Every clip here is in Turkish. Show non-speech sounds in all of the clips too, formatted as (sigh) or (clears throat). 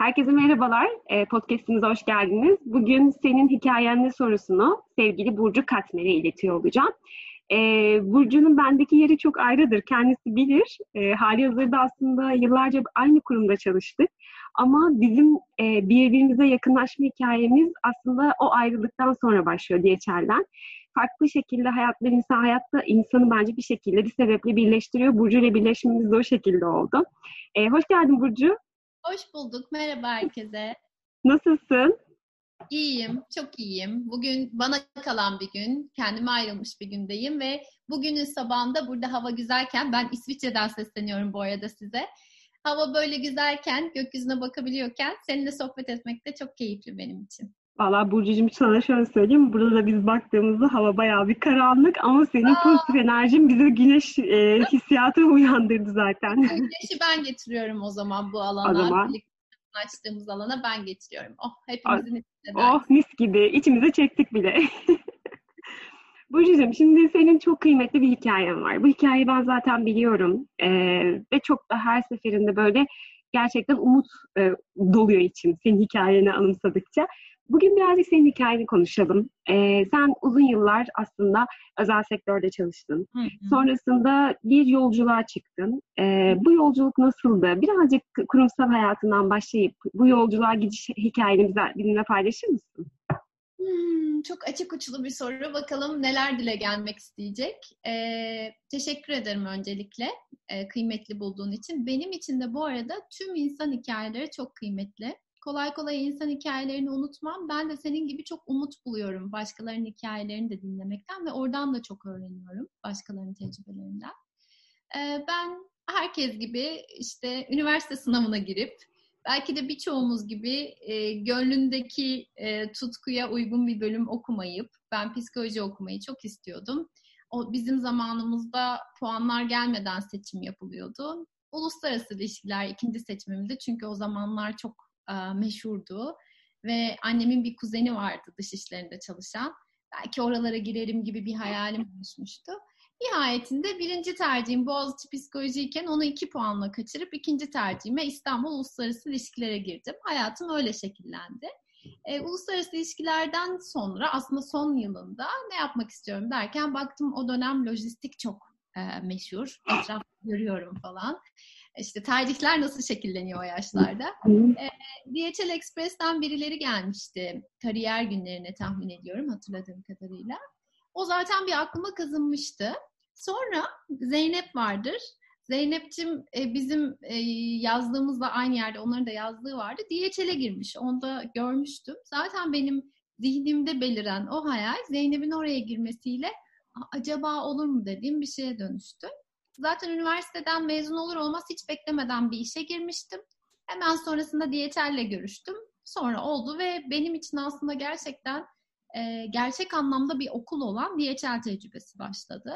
Herkese merhabalar. E, podcast'imize hoş geldiniz. Bugün senin hikayen ne sorusunu sevgili Burcu Katmer'e iletiyor olacağım. E, Burcu'nun bendeki yeri çok ayrıdır. Kendisi bilir. E, hali hazırda aslında yıllarca aynı kurumda çalıştık. Ama bizim e, birbirimize yakınlaşma hikayemiz aslında o ayrılıktan sonra başlıyor DHL'den. Farklı şekilde hayatlar insan hayatta insanı bence bir şekilde bir sebeple birleştiriyor. Burcu ile birleşmemiz de o şekilde oldu. Hoş geldin Burcu. Hoş bulduk. Merhaba herkese. Nasılsın? İyiyim, çok iyiyim. Bugün bana kalan bir gün, kendime ayrılmış bir gündeyim ve bugünün sabahında burada hava güzelken, ben İsviçre'den sesleniyorum bu arada size. Hava böyle güzelken, gökyüzüne bakabiliyorken seninle sohbet etmek de çok keyifli benim için. Valla Burcu'cum sana şöyle söyleyeyim. Burada da biz baktığımızda hava bayağı bir karanlık ama senin Aa. pozitif enerjin bizi güneş e, hissiyatı uyandırdı zaten. Güneşi ben getiriyorum o zaman bu alana. O zaman. açtığımız alana ben getiriyorum. Oh hepimizin içinde. Oh mis gibi. İçimize çektik bile. (laughs) Burcu'cum şimdi senin çok kıymetli bir hikayen var. Bu hikayeyi ben zaten biliyorum. Ee, ve çok da her seferinde böyle gerçekten umut e, doluyor içim senin hikayeni anımsadıkça. Bugün birazcık senin hikayeni konuşalım. Ee, sen uzun yıllar aslında özel sektörde çalıştın. Hı hı. Sonrasında bir yolculuğa çıktın. Ee, bu yolculuk nasıldı? Birazcık kurumsal hayatından başlayıp bu yolculuğa gidiş hikayeni bize, bizimle paylaşır mısın? Hmm, çok açık uçlu bir soru. Bakalım neler dile gelmek isteyecek. Ee, teşekkür ederim öncelikle e, kıymetli bulduğun için. Benim için de bu arada tüm insan hikayeleri çok kıymetli kolay kolay insan hikayelerini unutmam. Ben de senin gibi çok umut buluyorum başkalarının hikayelerini de dinlemekten ve oradan da çok öğreniyorum başkalarının tecrübelerinden. Ben herkes gibi işte üniversite sınavına girip belki de birçoğumuz gibi gönlündeki tutkuya uygun bir bölüm okumayıp ben psikoloji okumayı çok istiyordum. O bizim zamanımızda puanlar gelmeden seçim yapılıyordu. Uluslararası ilişkiler ikinci seçimimdi çünkü o zamanlar çok meşhurdu. Ve annemin bir kuzeni vardı dış işlerinde çalışan. Belki oralara girerim gibi bir hayalim oluşmuştu. Nihayetinde birinci tercihim Boğaziçi Psikolojiyken onu iki puanla kaçırıp ikinci tercihime İstanbul Uluslararası İlişkilere girdim. Hayatım öyle şekillendi. E, uluslararası ilişkilerden sonra aslında son yılında ne yapmak istiyorum derken baktım o dönem lojistik çok e, meşhur. Etrafı görüyorum falan. İşte tercihler nasıl şekilleniyor o yaşlarda. E, DHL Express'ten birileri gelmişti kariyer günlerine tahmin ediyorum hatırladığım kadarıyla. O zaten bir aklıma kazınmıştı. Sonra Zeynep vardır. Zeynep'cim e, bizim e, yazdığımızla aynı yerde onların da yazdığı vardı. DHL'e girmiş. Onu da görmüştüm. Zaten benim zihnimde beliren o hayal Zeynep'in oraya girmesiyle acaba olur mu dediğim bir şeye dönüştü. Zaten üniversiteden mezun olur olmaz hiç beklemeden bir işe girmiştim. Hemen sonrasında DHL'le görüştüm. Sonra oldu ve benim için aslında gerçekten e, gerçek anlamda bir okul olan DHL tecrübesi başladı.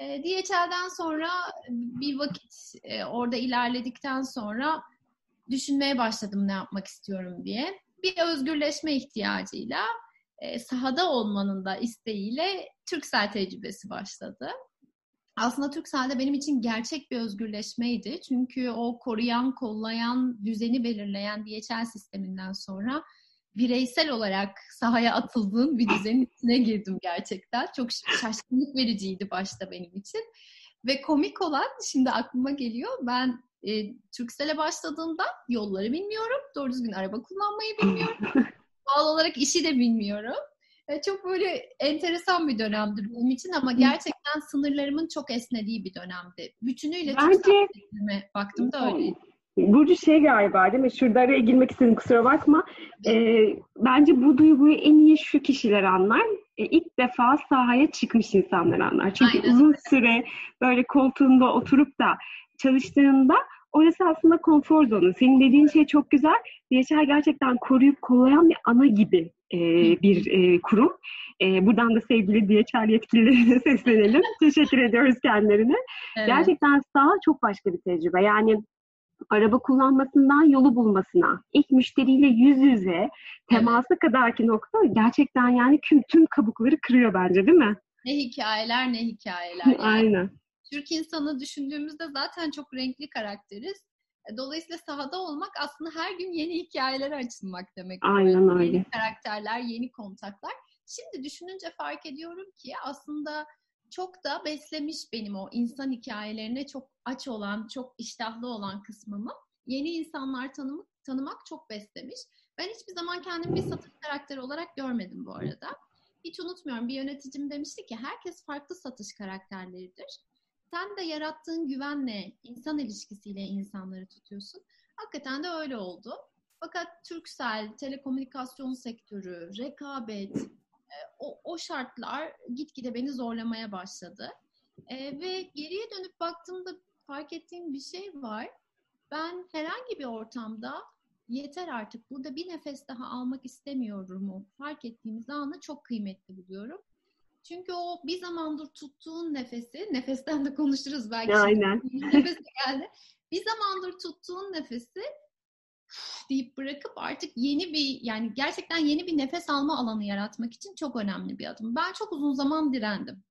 E, DHL'den sonra bir vakit e, orada ilerledikten sonra düşünmeye başladım ne yapmak istiyorum diye. Bir özgürleşme ihtiyacıyla e, sahada olmanın da isteğiyle Türksel tecrübesi başladı aslında Türkcell'de benim için gerçek bir özgürleşmeydi. Çünkü o koruyan, kollayan, düzeni belirleyen DHL sisteminden sonra bireysel olarak sahaya atıldığım bir düzenin içine girdim gerçekten. Çok şaşkınlık vericiydi başta benim için. Ve komik olan şimdi aklıma geliyor. Ben e, Turkcell'e başladığımda yolları bilmiyorum. Doğru düzgün araba kullanmayı bilmiyorum. (laughs) Doğal olarak işi de bilmiyorum. E, çok böyle enteresan bir dönemdi benim için ama gerçekten sınırlarımın çok esnediği bir dönemdi. Bütünüyle Bence... baktım da öyle. Burcu şey galiba değil mi? Şurada araya girmek istedim kusura bakma. Ee, bence bu duyguyu en iyi şu kişiler anlar. Ee, ilk defa sahaya çıkmış insanlar anlar. Çünkü Aynen. uzun süre böyle koltuğunda oturup da çalıştığında orası aslında konfor zonu. Senin dediğin şey çok güzel. DHL gerçekten koruyup kollayan bir ana gibi e, bir e, kurum. E, buradan da sevgili DHL yetkililerine (laughs) seslenelim. Teşekkür ediyoruz kendilerine. Evet. Gerçekten sağ çok başka bir tecrübe. Yani araba kullanmasından yolu bulmasına, ilk müşteriyle yüz yüze teması evet. kadarki nokta gerçekten yani tüm, tüm kabukları kırıyor bence değil mi? Ne hikayeler ne hikayeler. Yani. Aynen. Türk insanı düşündüğümüzde zaten çok renkli karakteriz. Dolayısıyla sahada olmak aslında her gün yeni hikayelere açılmak demek. Aynen öyle. Yeni karakterler, yeni kontaklar. Şimdi düşününce fark ediyorum ki aslında çok da beslemiş benim o insan hikayelerine çok aç olan, çok iştahlı olan kısmımı. Yeni insanlar tanımak, tanımak çok beslemiş. Ben hiçbir zaman kendimi bir satış karakteri olarak görmedim bu arada. Hiç unutmuyorum bir yöneticim demişti ki herkes farklı satış karakterleridir. Sen de yarattığın güvenle, insan ilişkisiyle insanları tutuyorsun. Hakikaten de öyle oldu. Fakat Türksel, telekomünikasyon sektörü, rekabet, e, o, o şartlar gitgide beni zorlamaya başladı. E, ve geriye dönüp baktığımda fark ettiğim bir şey var. Ben herhangi bir ortamda yeter artık burada bir nefes daha almak istemiyorum fark ettiğimiz anı çok kıymetli buluyorum. Çünkü o bir zamandır tuttuğun nefesi, nefesten de konuşuruz belki. Aynen. (laughs) Nefes geldi. Bir zamandır tuttuğun nefesi deyip bırakıp artık yeni bir yani gerçekten yeni bir nefes alma alanı yaratmak için çok önemli bir adım. Ben çok uzun zaman direndim.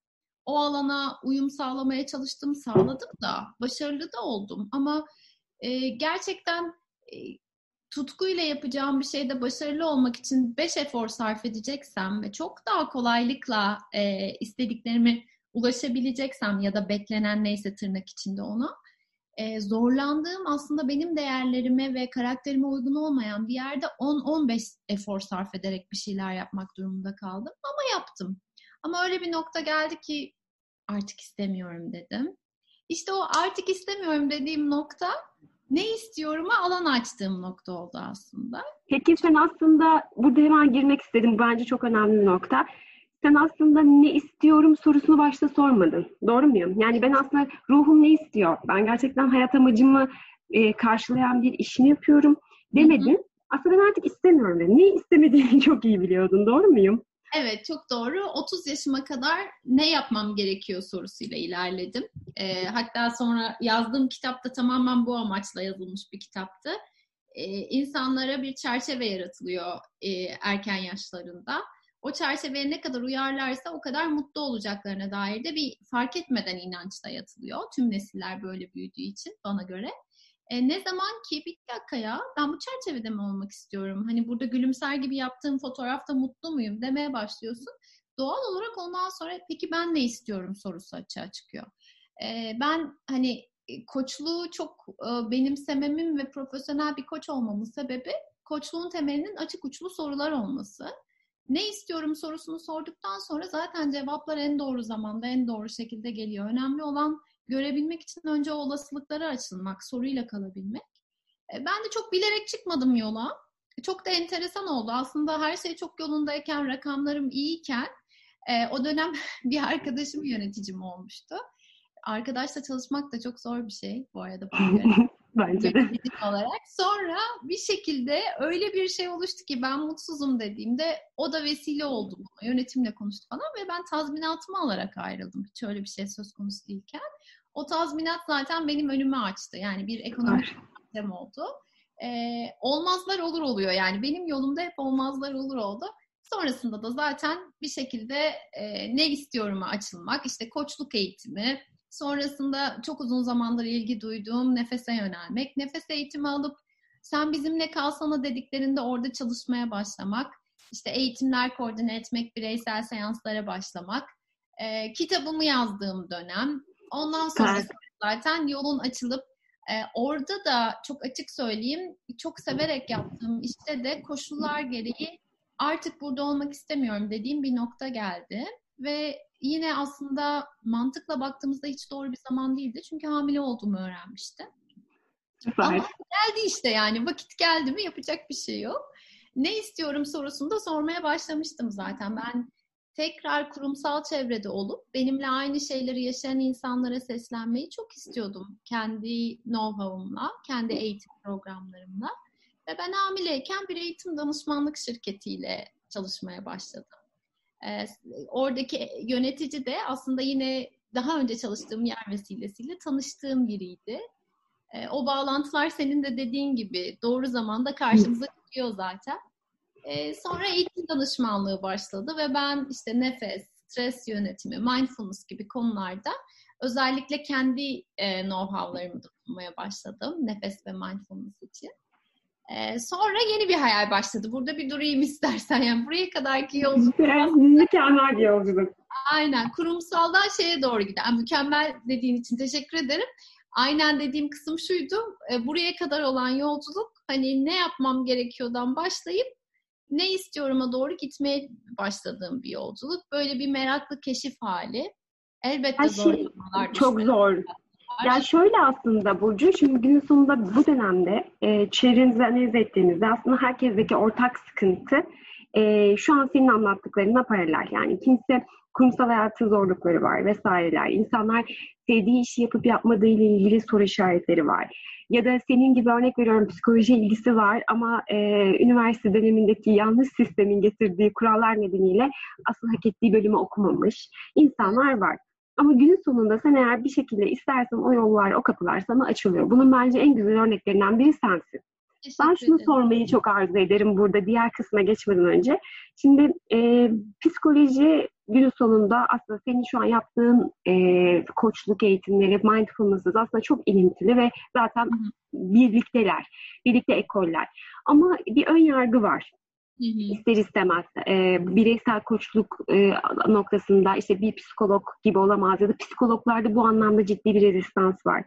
O alana uyum sağlamaya çalıştım, sağladım da, başarılı da oldum. Ama e, gerçekten e, tutkuyla yapacağım bir şeyde başarılı olmak için beş efor sarf edeceksem ve çok daha kolaylıkla e, istediklerimi ulaşabileceksem ya da beklenen neyse tırnak içinde ona e, zorlandığım aslında benim değerlerime ve karakterime uygun olmayan bir yerde 10-15 efor sarf ederek bir şeyler yapmak durumunda kaldım ama yaptım. Ama öyle bir nokta geldi ki artık istemiyorum dedim. İşte o artık istemiyorum dediğim nokta ne istiyorum'a alan açtığım nokta oldu aslında. Peki sen aslında burada hemen girmek istedim. Bence çok önemli bir nokta. Sen aslında ne istiyorum sorusunu başta sormadın. Doğru muyum? Yani ben aslında ruhum ne istiyor? Ben gerçekten hayat amacımı e, karşılayan bir işini yapıyorum demedin. Hı hı. Aslında ben artık istemiyorum. Ne istemediğini (laughs) çok iyi biliyordun. Doğru muyum? Evet çok doğru. 30 yaşıma kadar ne yapmam gerekiyor sorusuyla ilerledim. E, hatta sonra yazdığım kitap da tamamen bu amaçla yazılmış bir kitaptı. E, insanlara bir çerçeve yaratılıyor e, erken yaşlarında. O çerçeveye ne kadar uyarlarsa o kadar mutlu olacaklarına dair de bir fark etmeden inançta yatılıyor. Tüm nesiller böyle büyüdüğü için bana göre. E, ne zaman ki bir dakika ya ben bu çerçevede mi olmak istiyorum? Hani burada gülümser gibi yaptığım fotoğrafta mutlu muyum demeye başlıyorsun. Doğal olarak ondan sonra peki ben ne istiyorum sorusu açığa çıkıyor. E, ben hani e, koçluğu çok e, benimsememin ve profesyonel bir koç olmamın sebebi koçluğun temelinin açık uçlu sorular olması. Ne istiyorum sorusunu sorduktan sonra zaten cevaplar en doğru zamanda, en doğru şekilde geliyor. Önemli olan görebilmek için önce o olasılıklara açılmak, soruyla kalabilmek. E, ben de çok bilerek çıkmadım yola. Çok da enteresan oldu. Aslında her şey çok yolundayken, rakamlarım iyiyken e, o dönem (laughs) bir arkadaşım yöneticim olmuştu. Arkadaşla çalışmak da çok zor bir şey bu arada. (laughs) Bence de. olarak. Sonra bir şekilde öyle bir şey oluştu ki ben mutsuzum dediğimde o da vesile oldu buna. Yönetimle konuştu falan ve ben tazminatımı alarak ayrıldım. Hiç öyle bir şey söz konusu değilken. O tazminat zaten benim önümü açtı. Yani bir ekonomik sistem oldu. Ee, olmazlar olur oluyor yani. Benim yolumda hep olmazlar olur oldu. Sonrasında da zaten bir şekilde e, ne istiyorum açılmak, işte koçluk eğitimi, sonrasında çok uzun zamandır ilgi duyduğum nefese yönelmek, nefes eğitimi alıp sen bizimle kalsana dediklerinde orada çalışmaya başlamak, işte eğitimler koordine etmek, bireysel seanslara başlamak, e, kitabımı yazdığım dönem, Ondan sonra zaten yolun açılıp e, orada da çok açık söyleyeyim çok severek yaptığım işte de koşullar gereği artık burada olmak istemiyorum dediğim bir nokta geldi ve yine aslında mantıkla baktığımızda hiç doğru bir zaman değildi çünkü hamile olduğumu öğrenmiştim. Süper. Ama geldi işte yani vakit geldi mi yapacak bir şey yok. Ne istiyorum sorusunu da sormaya başlamıştım zaten. Ben tekrar kurumsal çevrede olup benimle aynı şeyleri yaşayan insanlara seslenmeyi çok istiyordum. Kendi know-how'umla, kendi eğitim programlarımla. Ve ben hamileyken bir eğitim danışmanlık şirketiyle çalışmaya başladım. Ee, oradaki yönetici de aslında yine daha önce çalıştığım yer vesilesiyle tanıştığım biriydi. Ee, o bağlantılar senin de dediğin gibi doğru zamanda karşımıza çıkıyor zaten. E, sonra eğitim danışmanlığı başladı ve ben işte nefes, stres yönetimi, mindfulness gibi konularda özellikle kendi e, know-how'larımı da bulmaya başladım nefes ve mindfulness için. E, sonra yeni bir hayal başladı. Burada bir durayım (laughs) istersen. Yani buraya kadarki yolculuk. (laughs) Mükemmel bir yolculuk. Aynen. Kurumsaldan şeye doğru giden. Mükemmel dediğin için teşekkür ederim. Aynen dediğim kısım şuydu. E, buraya kadar olan yolculuk hani ne yapmam gerekiyordan başlayıp ne istiyorum'a doğru gitmeye başladığım bir yolculuk. Böyle bir meraklı keşif hali. Elbette Her zor şey çok zor. Ya şöyle aslında Burcu, şimdi günün sonunda bu dönemde e, çevrenizi analiz ettiğinizde aslında herkesteki ortak sıkıntı e, şu an senin anlattıklarına paralel. Yani kimse kurumsal hayatın zorlukları var vesaireler. İnsanlar sevdiği işi yapıp yapmadığı ile ilgili soru işaretleri var. Ya da senin gibi örnek veriyorum psikoloji ilgisi var ama e, üniversite dönemindeki yanlış sistemin getirdiği kurallar nedeniyle asıl hak ettiği bölümü okumamış insanlar var. Ama günün sonunda sen eğer bir şekilde istersen o yollar, o kapılar sana açılıyor. Bunun bence en güzel örneklerinden biri sensin. Ben şunu ederim. sormayı çok arzu ederim burada diğer kısma geçmeden önce. Şimdi e, psikoloji günün sonunda aslında senin şu an yaptığın e, koçluk eğitimleri, mindfulness aslında çok ilintili ve zaten birlikteler, birlikte ekoller. Ama bir ön yargı var. Hı hı. İster istemez e, bireysel koçluk e, noktasında işte bir psikolog gibi olamaz ya da psikologlarda bu anlamda ciddi bir rezistans var.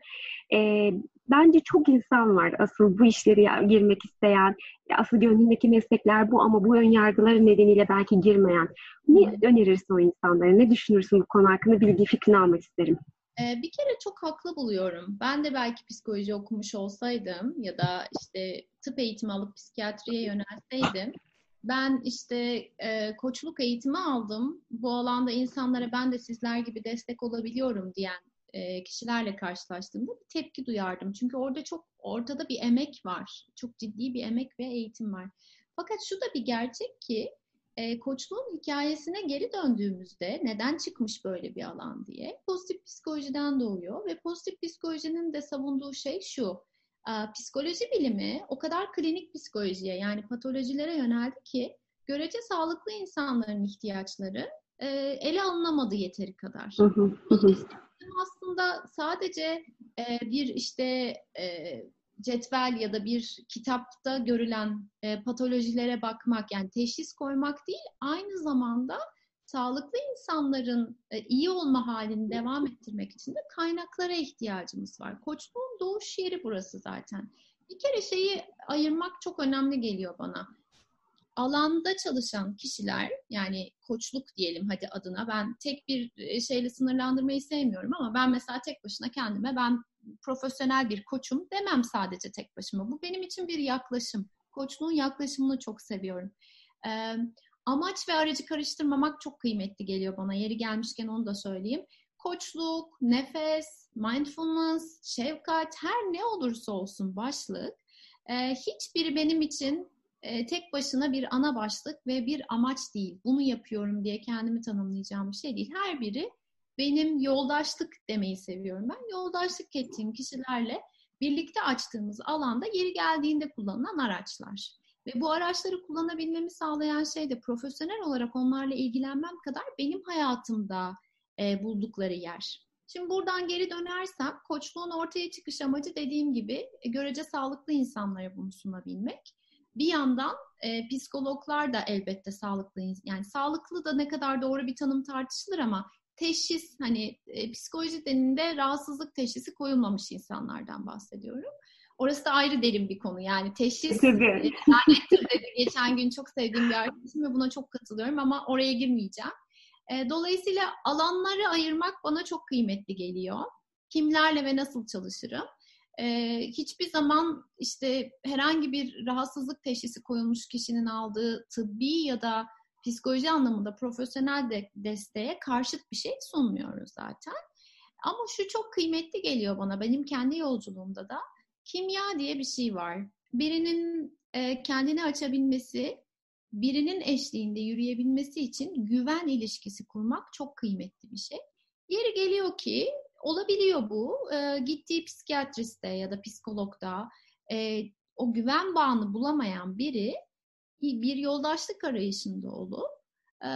E, bence çok insan var asıl bu işleri girmek isteyen, asıl gönlündeki meslekler bu ama bu ön yargıları nedeniyle belki girmeyen. Ne önerirsin o insanlara? Ne düşünürsün bu konu hakkında? Bilgi fikrini almak isterim. Bir kere çok haklı buluyorum. Ben de belki psikoloji okumuş olsaydım ya da işte tıp eğitimi alıp psikiyatriye yönelseydim ben işte e, koçluk eğitimi aldım. Bu alanda insanlara ben de sizler gibi destek olabiliyorum diyen e, kişilerle karşılaştığımda bir tepki duyardım. Çünkü orada çok ortada bir emek var. Çok ciddi bir emek ve eğitim var. Fakat şu da bir gerçek ki e, koçluğun hikayesine geri döndüğümüzde neden çıkmış böyle bir alan diye pozitif psikolojiden doğuyor ve pozitif psikolojinin de savunduğu şey şu psikoloji bilimi o kadar klinik psikolojiye yani patolojilere yöneldi ki görece sağlıklı insanların ihtiyaçları e, ele alınamadı yeteri kadar. Aslında sadece e, bir işte e, cetvel ya da bir kitapta görülen e, patolojilere bakmak yani teşhis koymak değil aynı zamanda sağlıklı insanların e, iyi olma halini devam ettirmek için de kaynaklara ihtiyacımız var. Koçluğun doğuş yeri burası zaten. Bir kere şeyi ayırmak çok önemli geliyor bana. Alanda çalışan kişiler yani koçluk diyelim hadi adına ben tek bir e, şeyle sınırlandırmayı sevmiyorum ama ben mesela tek başına kendime ben profesyonel bir koçum demem sadece tek başıma. Bu benim için bir yaklaşım. Koçluğun yaklaşımını çok seviyorum. Ee, amaç ve aracı karıştırmamak çok kıymetli geliyor bana. Yeri gelmişken onu da söyleyeyim. Koçluk, nefes, mindfulness, şefkat her ne olursa olsun başlık e, hiçbiri benim için e, tek başına bir ana başlık ve bir amaç değil. Bunu yapıyorum diye kendimi tanımlayacağım bir şey değil. Her biri benim yoldaşlık demeyi seviyorum ben. Yoldaşlık ettiğim kişilerle birlikte açtığımız alanda yeri geldiğinde kullanılan araçlar. Ve bu araçları kullanabilmemi sağlayan şey de profesyonel olarak onlarla ilgilenmem kadar benim hayatımda e, buldukları yer. Şimdi buradan geri dönersem koçluğun ortaya çıkış amacı dediğim gibi e, görece sağlıklı insanlara bunu sunabilmek. Bir yandan e, psikologlar da elbette sağlıklı yani sağlıklı da ne kadar doğru bir tanım tartışılır ama teşhis hani e, psikoloji deninde rahatsızlık teşhisi koyulmamış insanlardan bahsediyorum. Orası da ayrı derin bir konu. Yani teşhis lanettir dedi geçen gün çok sevdiğim bir arkadaşım ve buna çok katılıyorum ama oraya girmeyeceğim. E, dolayısıyla alanları ayırmak bana çok kıymetli geliyor. Kimlerle ve nasıl çalışırım? E, hiçbir zaman işte herhangi bir rahatsızlık teşhisi koyulmuş kişinin aldığı tıbbi ya da psikoloji anlamında profesyonel de desteğe karşıt bir şey sunmuyoruz zaten. Ama şu çok kıymetli geliyor bana benim kendi yolculuğumda da kimya diye bir şey var. Birinin e, kendini açabilmesi, birinin eşliğinde yürüyebilmesi için güven ilişkisi kurmak çok kıymetli bir şey. Yeri geliyor ki olabiliyor bu. E, gittiği psikiyatriste ya da psikologda e, o güven bağını bulamayan biri bir yoldaşlık arayışında olup e,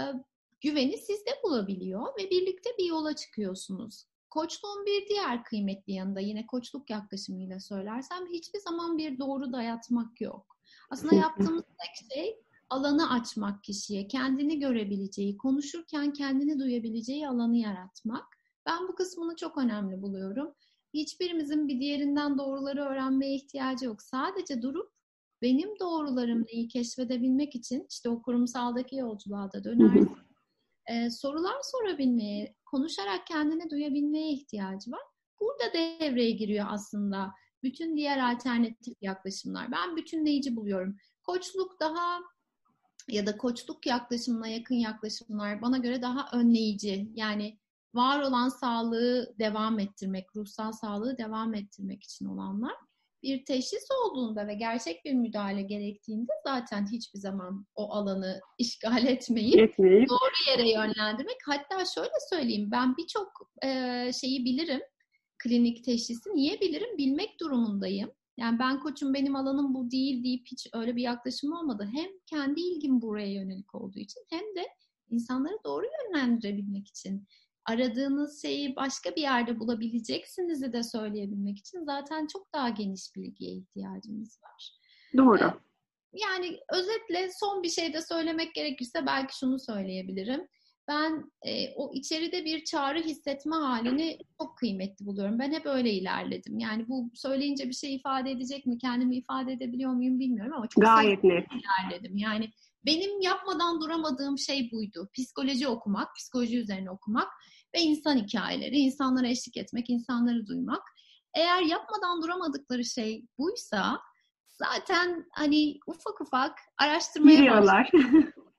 güveni sizde bulabiliyor ve birlikte bir yola çıkıyorsunuz. Koçluğun bir diğer kıymetli yanında yine koçluk yaklaşımıyla söylersem hiçbir zaman bir doğru dayatmak yok. Aslında yaptığımız tek şey alanı açmak kişiye, kendini görebileceği, konuşurken kendini duyabileceği alanı yaratmak. Ben bu kısmını çok önemli buluyorum. Hiçbirimizin bir diğerinden doğruları öğrenmeye ihtiyacı yok. Sadece durup benim doğrularım neyi keşfedebilmek için işte o kurumsaldaki yolculuğa da döneriz. Ee, sorular sorabilmeye, konuşarak kendini duyabilmeye ihtiyacı var. Burada devreye giriyor aslında bütün diğer alternatif yaklaşımlar. Ben bütünleyici buluyorum. Koçluk daha ya da koçluk yaklaşımına yakın yaklaşımlar bana göre daha önleyici. Yani var olan sağlığı devam ettirmek, ruhsal sağlığı devam ettirmek için olanlar. Bir teşhis olduğunda ve gerçek bir müdahale gerektiğinde zaten hiçbir zaman o alanı işgal etmeyip, etmeyip. doğru yere yönlendirmek. Hatta şöyle söyleyeyim ben birçok e, şeyi bilirim. Klinik teşhisi niye bilirim? Bilmek durumundayım. Yani ben koçum benim alanım bu değil deyip hiç öyle bir yaklaşım olmadı. Hem kendi ilgim buraya yönelik olduğu için hem de insanları doğru yönlendirebilmek için aradığınız şeyi başka bir yerde bulabileceksiniz de söyleyebilmek için zaten çok daha geniş bilgiye ihtiyacımız var. Doğru. Ee, yani özetle son bir şey de söylemek gerekirse belki şunu söyleyebilirim ben e, o içeride bir çağrı hissetme halini çok kıymetli buluyorum. Ben hep öyle ilerledim. Yani bu söyleyince bir şey ifade edecek mi, kendimi ifade edebiliyor muyum bilmiyorum ama çok gayet net ilerledim. Yani benim yapmadan duramadığım şey buydu. Psikoloji okumak, psikoloji üzerine okumak ve insan hikayeleri, insanlara eşlik etmek, insanları duymak. Eğer yapmadan duramadıkları şey buysa zaten hani ufak ufak araştırmaya Giriyorlar.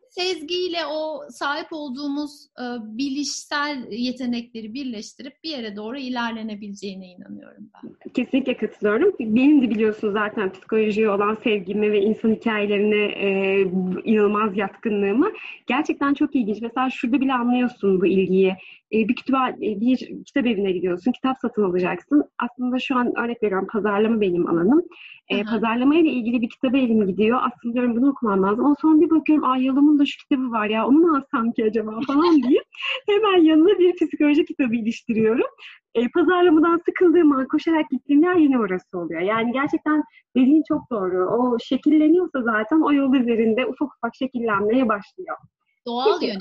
sezgiyle o sahip olduğumuz e, bilişsel yetenekleri birleştirip bir yere doğru ilerlenebileceğine inanıyorum ben. Kesinlikle katılıyorum. Benim de biliyorsun zaten psikolojiye olan sevgimi ve insan hikayelerine e, inanılmaz yatkınlığımı. Gerçekten çok ilginç. Mesela şurada bile anlıyorsun bu ilgiyi. E, bir kütüphane, bir kitap evine gidiyorsun, kitap satın alacaksın. Aslında şu an örnek veriyorum pazarlama benim alanım. E, pazarlama ile ilgili bir kitaba elim gidiyor. Aslında diyorum bunu okumam lazım. Ama sonra bir bakıyorum ay Yalom'un da şu kitabı var ya onu mu alsam ki acaba (laughs) falan diye hemen yanına bir psikoloji kitabı iliştiriyorum. E, pazarlamadan sıkıldığım an koşarak gittiğim yer yine orası oluyor. Yani gerçekten dediğin çok doğru. O şekilleniyorsa zaten o yol üzerinde ufak ufak şekillenmeye başlıyor. Doğal Peki.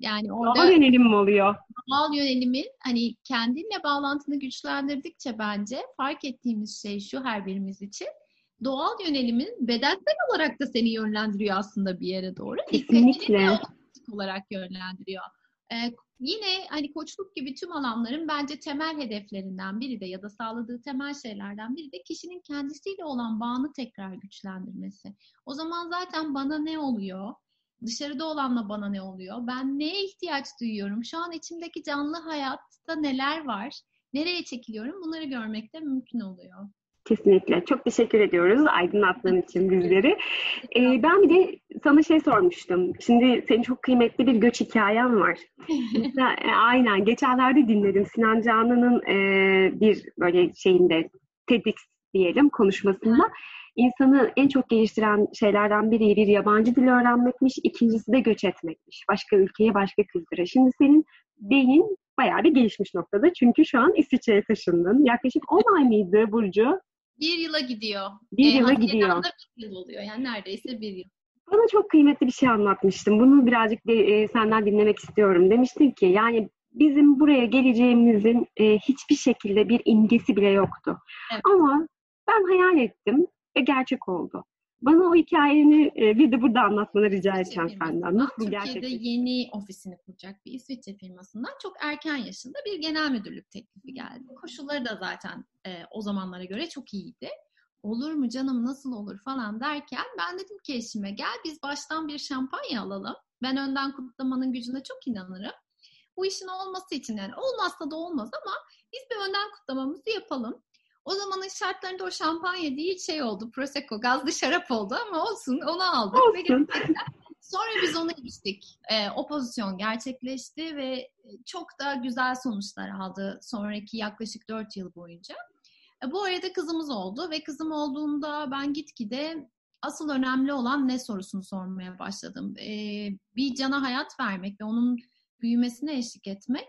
Yani orada doğal yönelim mi oluyor? Doğal yönelimin hani kendinle bağlantını güçlendirdikçe bence fark ettiğimiz şey şu her birimiz için doğal yönelimin bedensel olarak da seni yönlendiriyor aslında bir yere doğru. Kesinlikle. olarak yönlendiriyor. Ee, yine hani koçluk gibi tüm alanların bence temel hedeflerinden biri de ya da sağladığı temel şeylerden biri de kişinin kendisiyle olan bağını tekrar güçlendirmesi. O zaman zaten bana ne oluyor? Dışarıda olanla bana ne oluyor? Ben neye ihtiyaç duyuyorum? Şu an içimdeki canlı hayatta neler var? Nereye çekiliyorum? Bunları görmek de mümkün oluyor. Kesinlikle. Çok teşekkür ediyoruz aydınlattığın için bizleri. Ee, ben bir de sana şey sormuştum. Şimdi senin çok kıymetli bir göç hikayen var. Mesela, (laughs) e, aynen. Geçenlerde dinledim. Sinan Canan'ın e, bir böyle şeyinde TEDx diyelim konuşmasında insanı en çok geliştiren şeylerden biri bir yabancı dil öğrenmekmiş, ikincisi de göç etmekmiş. Başka ülkeye, başka kültüre. Şimdi senin beyin bayağı bir gelişmiş noktada. Çünkü şu an İsviçre'ye taşındın. Yaklaşık 10 ay mıydı Burcu? Bir yıla gidiyor. Bir yıla ee, gidiyor. Bir yıl oluyor. Yani neredeyse bir yıl. Bana çok kıymetli bir şey anlatmıştın. Bunu birazcık de, e, senden dinlemek istiyorum. Demiştin ki yani bizim buraya geleceğimizin e, hiçbir şekilde bir imgesi bile yoktu. Evet. Ama ben hayal ettim ve gerçek oldu. Bana o hikayeni e, bir de burada anlatmanı rica edeceğim senden. Nasıl Türkiye'de yeni ofisini kuracak bir İsviçre firmasından çok erken yaşında bir genel müdürlük teklifi geldi. Koşulları da zaten e, o zamanlara göre çok iyiydi. Olur mu canım nasıl olur falan derken ben dedim ki eşime gel biz baştan bir şampanya alalım. Ben önden kutlamanın gücüne çok inanırım. Bu işin olması için yani olmazsa da olmaz ama biz bir önden kutlamamızı yapalım. O zamanın şartlarında o şampanya değil şey oldu. Prosecco, gazlı şarap oldu ama olsun onu aldık. Olsun. Ve gerçekten sonra biz onu içtik. E, o pozisyon gerçekleşti ve çok da güzel sonuçlar aldı sonraki yaklaşık 4 yıl boyunca. E, bu arada kızımız oldu ve kızım olduğunda ben gitgide asıl önemli olan ne sorusunu sormaya başladım. E, bir cana hayat vermek ve onun büyümesine eşlik etmek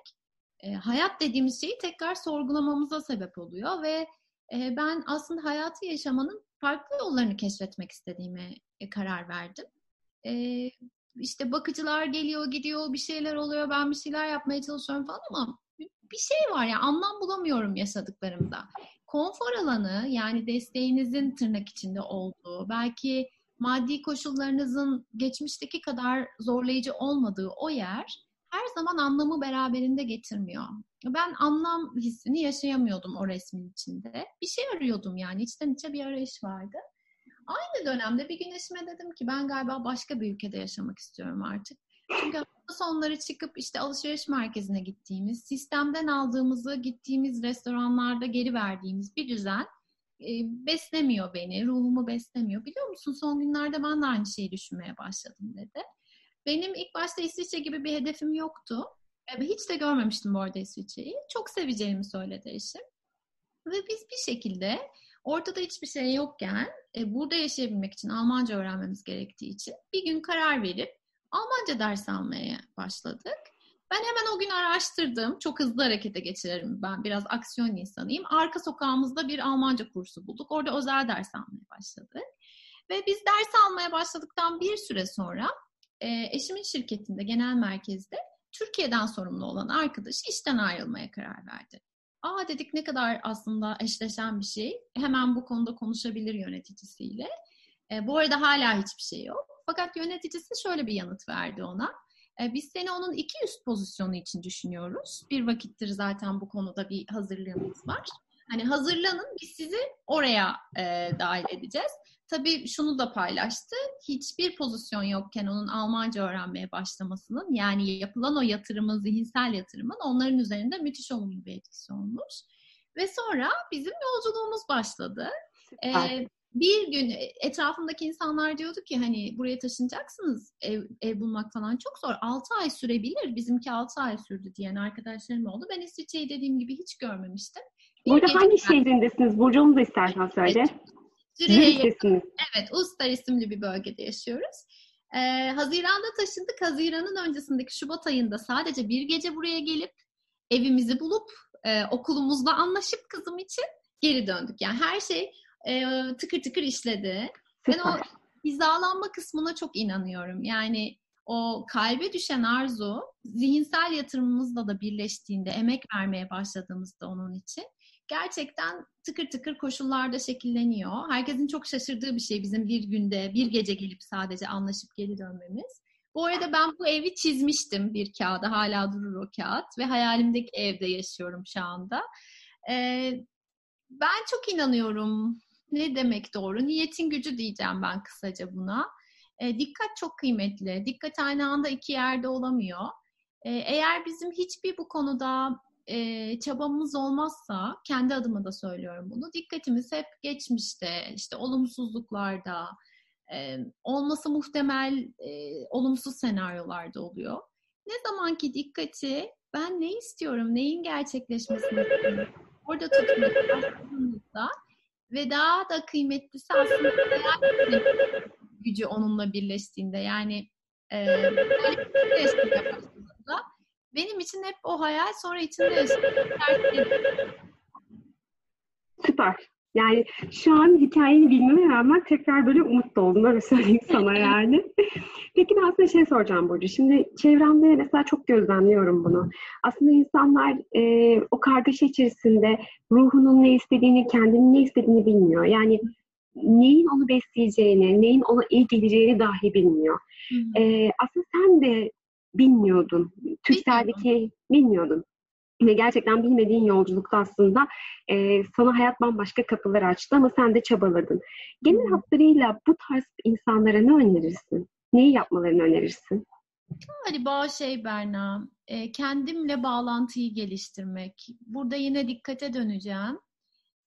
e, hayat dediğimiz şeyi tekrar sorgulamamıza sebep oluyor ve ben aslında hayatı yaşamanın farklı yollarını keşfetmek istediğime e, karar verdim. E, işte bakıcılar geliyor gidiyor bir şeyler oluyor ben bir şeyler yapmaya çalışıyorum falan ama bir şey var ya anlam bulamıyorum yaşadıklarımda. Konfor alanı yani desteğinizin tırnak içinde olduğu belki maddi koşullarınızın geçmişteki kadar zorlayıcı olmadığı o yer her zaman anlamı beraberinde getirmiyor. Ben anlam hissini yaşayamıyordum o resmin içinde. Bir şey arıyordum yani içten içe bir arayış vardı. Aynı dönemde bir gün eşime dedim ki ben galiba başka bir ülkede yaşamak istiyorum artık. Çünkü sonları çıkıp işte alışveriş merkezine gittiğimiz, sistemden aldığımızı gittiğimiz restoranlarda geri verdiğimiz bir düzen e, beslemiyor beni, ruhumu beslemiyor. Biliyor musun son günlerde ben de aynı şeyi düşünmeye başladım dedi. Benim ilk başta İsviçre gibi bir hedefim yoktu. E, hiç de görmemiştim bu arada İsviçre'yi. Çok seveceğimi söyledi eşim. Ve biz bir şekilde ortada hiçbir şey yokken e, burada yaşayabilmek için Almanca öğrenmemiz gerektiği için bir gün karar verip Almanca ders almaya başladık. Ben hemen o gün araştırdım. Çok hızlı harekete geçirerim ben. Biraz aksiyon insanıyım. Arka sokağımızda bir Almanca kursu bulduk. Orada özel ders almaya başladık. Ve biz ders almaya başladıktan bir süre sonra e, eşimin şirketinde genel merkezde Türkiye'den sorumlu olan arkadaşı işten ayrılmaya karar verdi. Aa dedik ne kadar aslında eşleşen bir şey. Hemen bu konuda konuşabilir yöneticisiyle. E, bu arada hala hiçbir şey yok. Fakat yöneticisi şöyle bir yanıt verdi ona. E, biz seni onun iki üst pozisyonu için düşünüyoruz. Bir vakittir zaten bu konuda bir hazırlığımız var. Hani hazırlanın biz sizi oraya e, dahil edeceğiz. Tabii şunu da paylaştı. Hiçbir pozisyon yokken onun Almanca öğrenmeye başlamasının yani yapılan o yatırımın, zihinsel yatırımın onların üzerinde müthiş olumlu bir etkisi olmuş. Ve sonra bizim yolculuğumuz başladı. Ee, bir gün etrafımdaki insanlar diyordu ki hani buraya taşınacaksınız ev, ev bulmak falan çok zor. 6 ay sürebilir. Bizimki 6 ay sürdü diyen arkadaşlarım oldu. Ben İsviçre'yi dediğim gibi hiç görmemiştim. Burada hangi şehrindesiniz? Burcu onu da istersen söyle. Suriye'ye Evet, Ustar isimli bir bölgede yaşıyoruz. Ee, Haziran'da taşındık. Haziran'ın öncesindeki Şubat ayında sadece bir gece buraya gelip evimizi bulup e, okulumuzla anlaşıp kızım için geri döndük. Yani her şey e, tıkır tıkır işledi. Ben o hizalanma kısmına çok inanıyorum. Yani o kalbe düşen arzu zihinsel yatırımımızla da birleştiğinde, emek vermeye başladığımızda onun için gerçekten tıkır tıkır koşullarda şekilleniyor. Herkesin çok şaşırdığı bir şey bizim bir günde, bir gece gelip sadece anlaşıp geri dönmemiz. Bu arada ben bu evi çizmiştim bir kağıda. Hala durur o kağıt ve hayalimdeki evde yaşıyorum şu anda. Ee, ben çok inanıyorum. Ne demek doğru? Niyetin gücü diyeceğim ben kısaca buna. Ee, dikkat çok kıymetli. Dikkat aynı anda iki yerde olamıyor. Ee, eğer bizim hiçbir bu konuda e, çabamız olmazsa, kendi adıma da söylüyorum bunu, dikkatimiz hep geçmişte, işte olumsuzluklarda, e, olması muhtemel e, olumsuz senaryolarda oluyor. Ne zamanki dikkati ben ne istiyorum, neyin gerçekleşmesini istiyorum, orada başladığımızda ve daha da kıymetlisi aslında gücü onunla birleştiğinde yani e, benim için hep o hayal sonra içinde Süper. Yani şu an hikayeni bilmeme rağmen tekrar böyle umut oldum. Öyle söyleyeyim sana (laughs) yani. Peki ben size şey soracağım Burcu. Şimdi çevremde mesela çok gözlemliyorum bunu. Aslında insanlar e, o kargaşa içerisinde ruhunun ne istediğini, kendinin ne istediğini bilmiyor. Yani neyin onu besleyeceğini, neyin ona iyi geleceğini dahi bilmiyor. E, aslında sen de bilmiyordun. Türkcell'deki bilmiyordun. Ve gerçekten bilmediğin yolculukta aslında e, sana hayat bambaşka kapılar açtı ama sen de çabaladın. Genel hatlarıyla bu tarz insanlara ne önerirsin? Neyi yapmalarını önerirsin? Galiba şey Berna, e, kendimle bağlantıyı geliştirmek. Burada yine dikkate döneceğim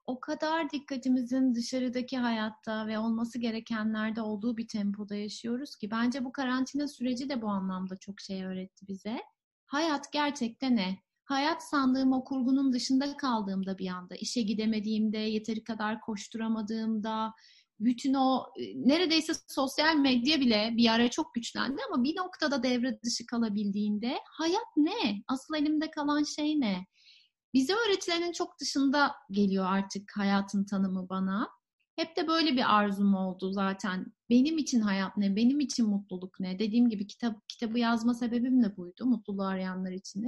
o kadar dikkatimizin dışarıdaki hayatta ve olması gerekenlerde olduğu bir tempoda yaşıyoruz ki bence bu karantina süreci de bu anlamda çok şey öğretti bize. Hayat gerçekten ne? Hayat sandığım o kurgunun dışında kaldığımda bir anda, işe gidemediğimde, yeteri kadar koşturamadığımda, bütün o neredeyse sosyal medya bile bir ara çok güçlendi ama bir noktada devre dışı kalabildiğinde hayat ne? Asıl elimde kalan şey ne? Bize öğretilenin çok dışında geliyor artık hayatın tanımı bana. Hep de böyle bir arzum oldu zaten. Benim için hayat ne? Benim için mutluluk ne? Dediğim gibi kitap kitabı yazma sebebim de buydu. Mutluluğu arayanlar için.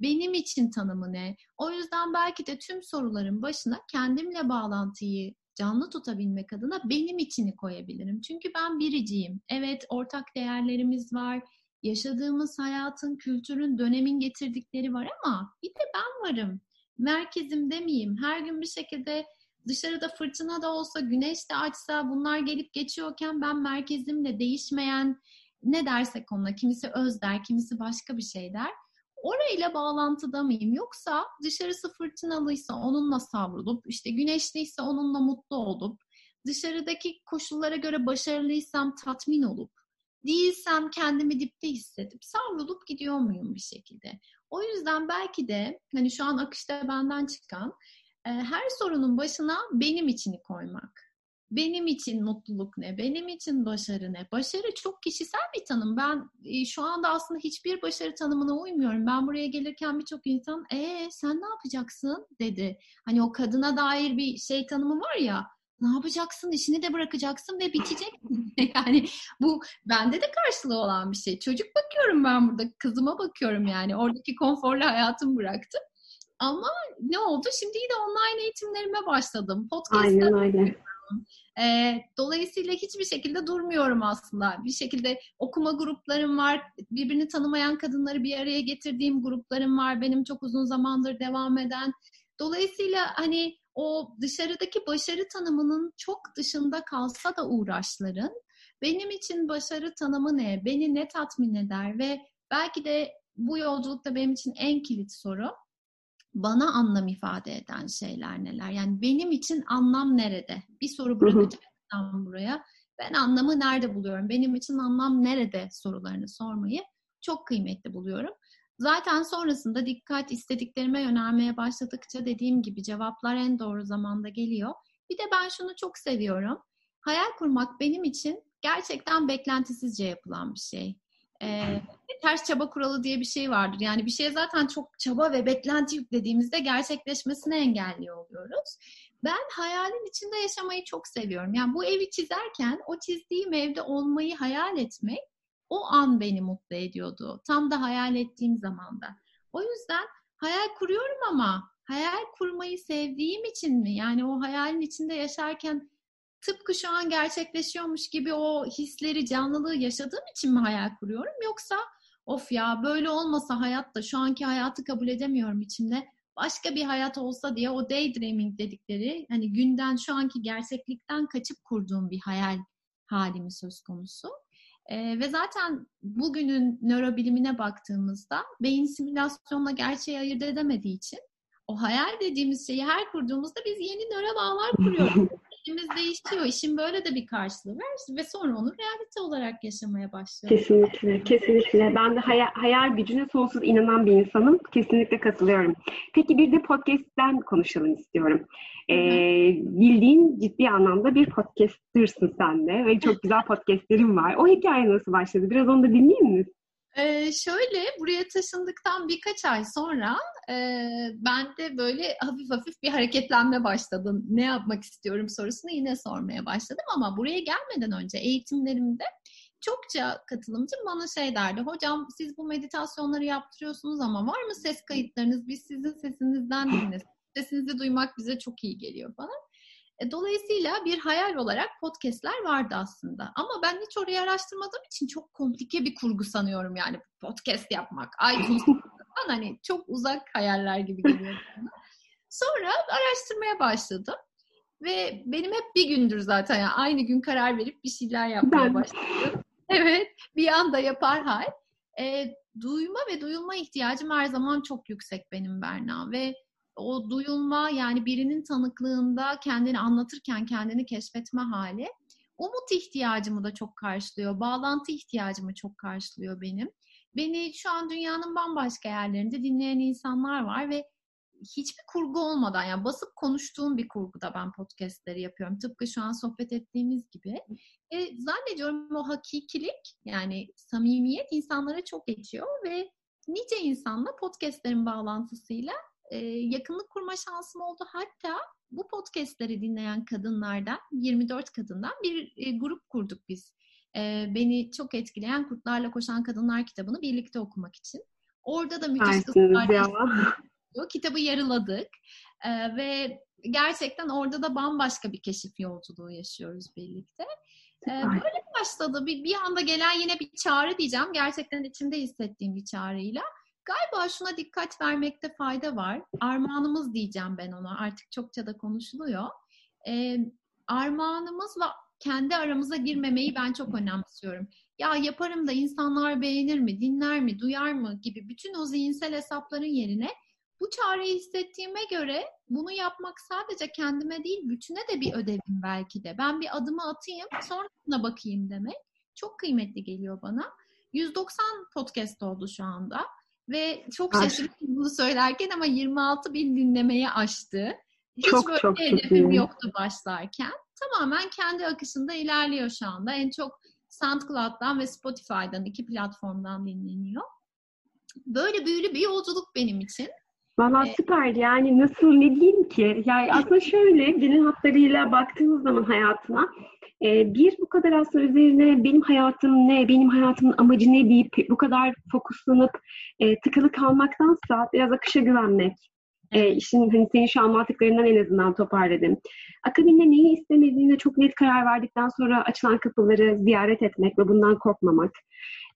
Benim için tanımı ne? O yüzden belki de tüm soruların başına kendimle bağlantıyı canlı tutabilmek adına benim içini koyabilirim. Çünkü ben biriciyim. Evet ortak değerlerimiz var. Yaşadığımız hayatın, kültürün, dönemin getirdikleri var ama bir de ben varım. Merkezimde miyim? Her gün bir şekilde dışarıda fırtına da olsa, güneş de açsa bunlar gelip geçiyorken ben merkezimle değişmeyen ne dersek onunla kimisi öz der, kimisi başka bir şey der. Orayla bağlantıda mıyım? Yoksa dışarısı fırtınalıysa onunla savrulup, işte güneşliyse onunla mutlu olup, dışarıdaki koşullara göre başarılıysam tatmin olup, değilsem kendimi dipte hissedip savrulup gidiyor muyum bir şekilde? O yüzden belki de hani şu an akışta benden çıkan e, her sorunun başına benim içini koymak. Benim için mutluluk ne? Benim için başarı ne? Başarı çok kişisel bir tanım. Ben e, şu anda aslında hiçbir başarı tanımına uymuyorum. Ben buraya gelirken birçok insan ee sen ne yapacaksın dedi. Hani o kadına dair bir şey tanımı var ya ne yapacaksın? İşini de bırakacaksın ve bitecek. (laughs) (laughs) yani bu bende de karşılığı olan bir şey. Çocuk bakıyorum ben burada. Kızıma bakıyorum yani. Oradaki konforlu hayatımı bıraktım. Ama ne oldu? Şimdi yine online eğitimlerime başladım. Podcast'ta Aynen öyle. E, dolayısıyla hiçbir şekilde durmuyorum aslında. Bir şekilde okuma gruplarım var. Birbirini tanımayan kadınları bir araya getirdiğim gruplarım var. Benim çok uzun zamandır devam eden. Dolayısıyla hani o dışarıdaki başarı tanımının çok dışında kalsa da uğraşların benim için başarı tanımı ne? Beni ne tatmin eder ve belki de bu yolculukta benim için en kilit soru bana anlam ifade eden şeyler neler? Yani benim için anlam nerede? Bir soru bırakacaksam buraya. Ben anlamı nerede buluyorum? Benim için anlam nerede sorularını sormayı çok kıymetli buluyorum. Zaten sonrasında dikkat istediklerime yönelmeye başladıkça dediğim gibi cevaplar en doğru zamanda geliyor. Bir de ben şunu çok seviyorum. Hayal kurmak benim için gerçekten beklentisizce yapılan bir şey. Ee, ters çaba kuralı diye bir şey vardır. Yani bir şeye zaten çok çaba ve beklenti yüklediğimizde gerçekleşmesini engelliyor oluyoruz. Ben hayalin içinde yaşamayı çok seviyorum. Yani bu evi çizerken o çizdiğim evde olmayı hayal etmek o an beni mutlu ediyordu. Tam da hayal ettiğim zamanda. O yüzden hayal kuruyorum ama hayal kurmayı sevdiğim için mi? Yani o hayalin içinde yaşarken tıpkı şu an gerçekleşiyormuş gibi o hisleri, canlılığı yaşadığım için mi hayal kuruyorum? Yoksa of ya böyle olmasa hayatta şu anki hayatı kabul edemiyorum içimde. Başka bir hayat olsa diye o daydreaming dedikleri hani günden şu anki gerçeklikten kaçıp kurduğum bir hayal halimi söz konusu. Ee, ve zaten bugünün nörobilimine baktığımızda beyin simülasyonla gerçeği ayırt edemediği için o hayal dediğimiz şeyi her kurduğumuzda biz yeni nöro bağlar (laughs) kuruyoruz. Fikrimiz değişiyor. İşin böyle de bir karşılığı var ve sonra onu realite olarak yaşamaya başlıyoruz. Kesinlikle, kesinlikle. Ben de hayal, hayal gücüne sonsuz inanan bir insanım. Kesinlikle katılıyorum. Peki bir de podcast'ten konuşalım istiyorum. Ee, bildiğin ciddi anlamda bir podcaster'sın sen de ve çok güzel podcastlerin var. O hikaye nasıl başladı? Biraz onu da dinleyeyim mi? Ee, şöyle buraya taşındıktan birkaç ay sonra e, ben de böyle hafif hafif bir hareketlenme başladım. Ne yapmak istiyorum sorusunu yine sormaya başladım ama buraya gelmeden önce eğitimlerimde çokça katılımcı bana şey derdi. Hocam siz bu meditasyonları yaptırıyorsunuz ama var mı ses kayıtlarınız? Biz sizin sesinizden (clears throat) dinlesin. Sesinizi duymak bize çok iyi geliyor falan. E, dolayısıyla bir hayal olarak podcastler vardı aslında. Ama ben hiç orayı araştırmadığım için çok komplike bir kurgu sanıyorum yani podcast yapmak. iTunes falan hani çok uzak hayaller gibi geliyor bana. Sonra araştırmaya başladım. Ve benim hep bir gündür zaten yani aynı gün karar verip bir şeyler yapmaya başladım. (laughs) Evet bir anda yapar hal. E, duyma ve duyulma ihtiyacım her zaman çok yüksek benim Berna ve o duyulma yani birinin tanıklığında kendini anlatırken kendini keşfetme hali umut ihtiyacımı da çok karşılıyor. Bağlantı ihtiyacımı çok karşılıyor benim. Beni şu an dünyanın bambaşka yerlerinde dinleyen insanlar var ve hiçbir kurgu olmadan yani basıp konuştuğum bir kurguda ben podcastleri yapıyorum. Tıpkı şu an sohbet ettiğimiz gibi. E, zannediyorum o hakikilik yani samimiyet insanlara çok geçiyor ve nice insanla podcastlerin bağlantısıyla e, yakınlık kurma şansım oldu. Hatta bu podcastleri dinleyen kadınlardan 24 kadından bir e, grup kurduk biz. E, beni çok etkileyen Kurtlarla Koşan Kadınlar kitabını birlikte okumak için. Orada da müthiş kızlar kitabı yarıladık e, ve gerçekten orada da bambaşka bir keşif yolculuğu yaşıyoruz birlikte. E, böyle başladı. Bir, bir anda gelen yine bir çağrı diyeceğim. Gerçekten içimde hissettiğim bir çağrıyla. Galiba şuna dikkat vermekte fayda var. Armağanımız diyeceğim ben ona. Artık çokça da konuşuluyor. E, armağanımızla kendi aramıza girmemeyi ben çok önemsiyorum. Ya yaparım da insanlar beğenir mi, dinler mi, duyar mı gibi bütün o zihinsel hesapların yerine bu çağrıyı hissettiğime göre bunu yapmak sadece kendime değil bütüne de bir ödevim belki de. Ben bir adımı atayım sonrasına bakayım demek çok kıymetli geliyor bana. 190 podcast oldu şu anda ve çok şaşırdım bunu söylerken ama 26 bin dinlemeye aştı. Hiç çok, böyle çok hedefim iyi. yoktu başlarken. Tamamen kendi akışında ilerliyor şu anda. En çok SoundCloud'dan ve Spotify'dan iki platformdan dinleniyor. Böyle büyülü bir yolculuk benim için. Valla ee, süper yani nasıl ne diyeyim ki? Yani (laughs) aslında şöyle genel hatlarıyla baktığımız zaman hayatına e, bir bu kadar aslında üzerine benim hayatım ne, benim hayatımın amacı ne deyip bu kadar fokuslanıp e, tıkılı kalmaktansa biraz akışa güvenmek. E, işin hani senin şu anlattıklarından en azından toparladım. Akabinde neyi istemediğine çok net karar verdikten sonra açılan kapıları ziyaret etmek ve bundan korkmamak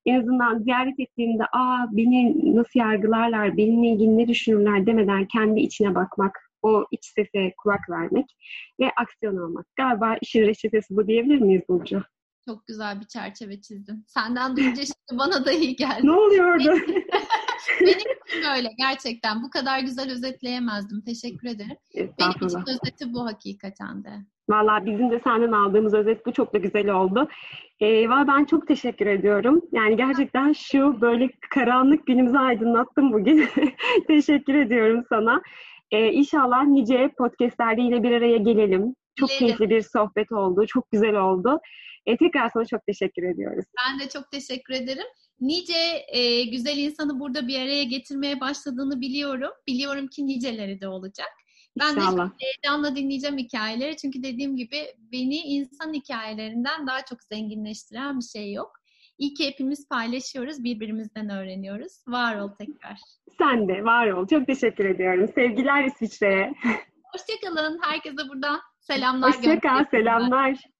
en azından ziyaret ettiğimde aa beni nasıl yargılarlar, benimle ilgili ne düşünürler demeden kendi içine bakmak, o iç sese kulak vermek ve aksiyon almak. Galiba işin reçetesi bu diyebilir miyiz Burcu? Çok güzel bir çerçeve çizdin. Senden duyunca şimdi bana da iyi geldi. Ne oluyordu? Benim (laughs) için böyle gerçekten. Bu kadar güzel özetleyemezdim. Teşekkür ederim. Benim için özeti bu hakikaten de. Valla bizim de senden aldığımız özet bu çok da güzel oldu. Ee, ben çok teşekkür ediyorum. Yani gerçekten şu böyle karanlık günümüzü aydınlattın bugün. (laughs) teşekkür ediyorum sana. Ee, inşallah nice podcastlerde yine bir araya gelelim. Çok Dilerim. keyifli bir sohbet oldu. Çok güzel oldu. Ee, tekrar sana çok teşekkür ediyoruz. Ben de çok teşekkür ederim. Nice e, güzel insanı burada bir araya getirmeye başladığını biliyorum. Biliyorum ki niceleri de olacak. Ben İnşallah. de heyecanla dinleyeceğim hikayeleri. Çünkü dediğim gibi beni insan hikayelerinden daha çok zenginleştiren bir şey yok. İyi ki hepimiz paylaşıyoruz, birbirimizden öğreniyoruz. Var ol tekrar. Sen de var ol. Çok teşekkür ediyorum. Sevgiler İsviçre'ye. Hoşçakalın. Herkese buradan (laughs) selamlar Hoşçakal, selamlar.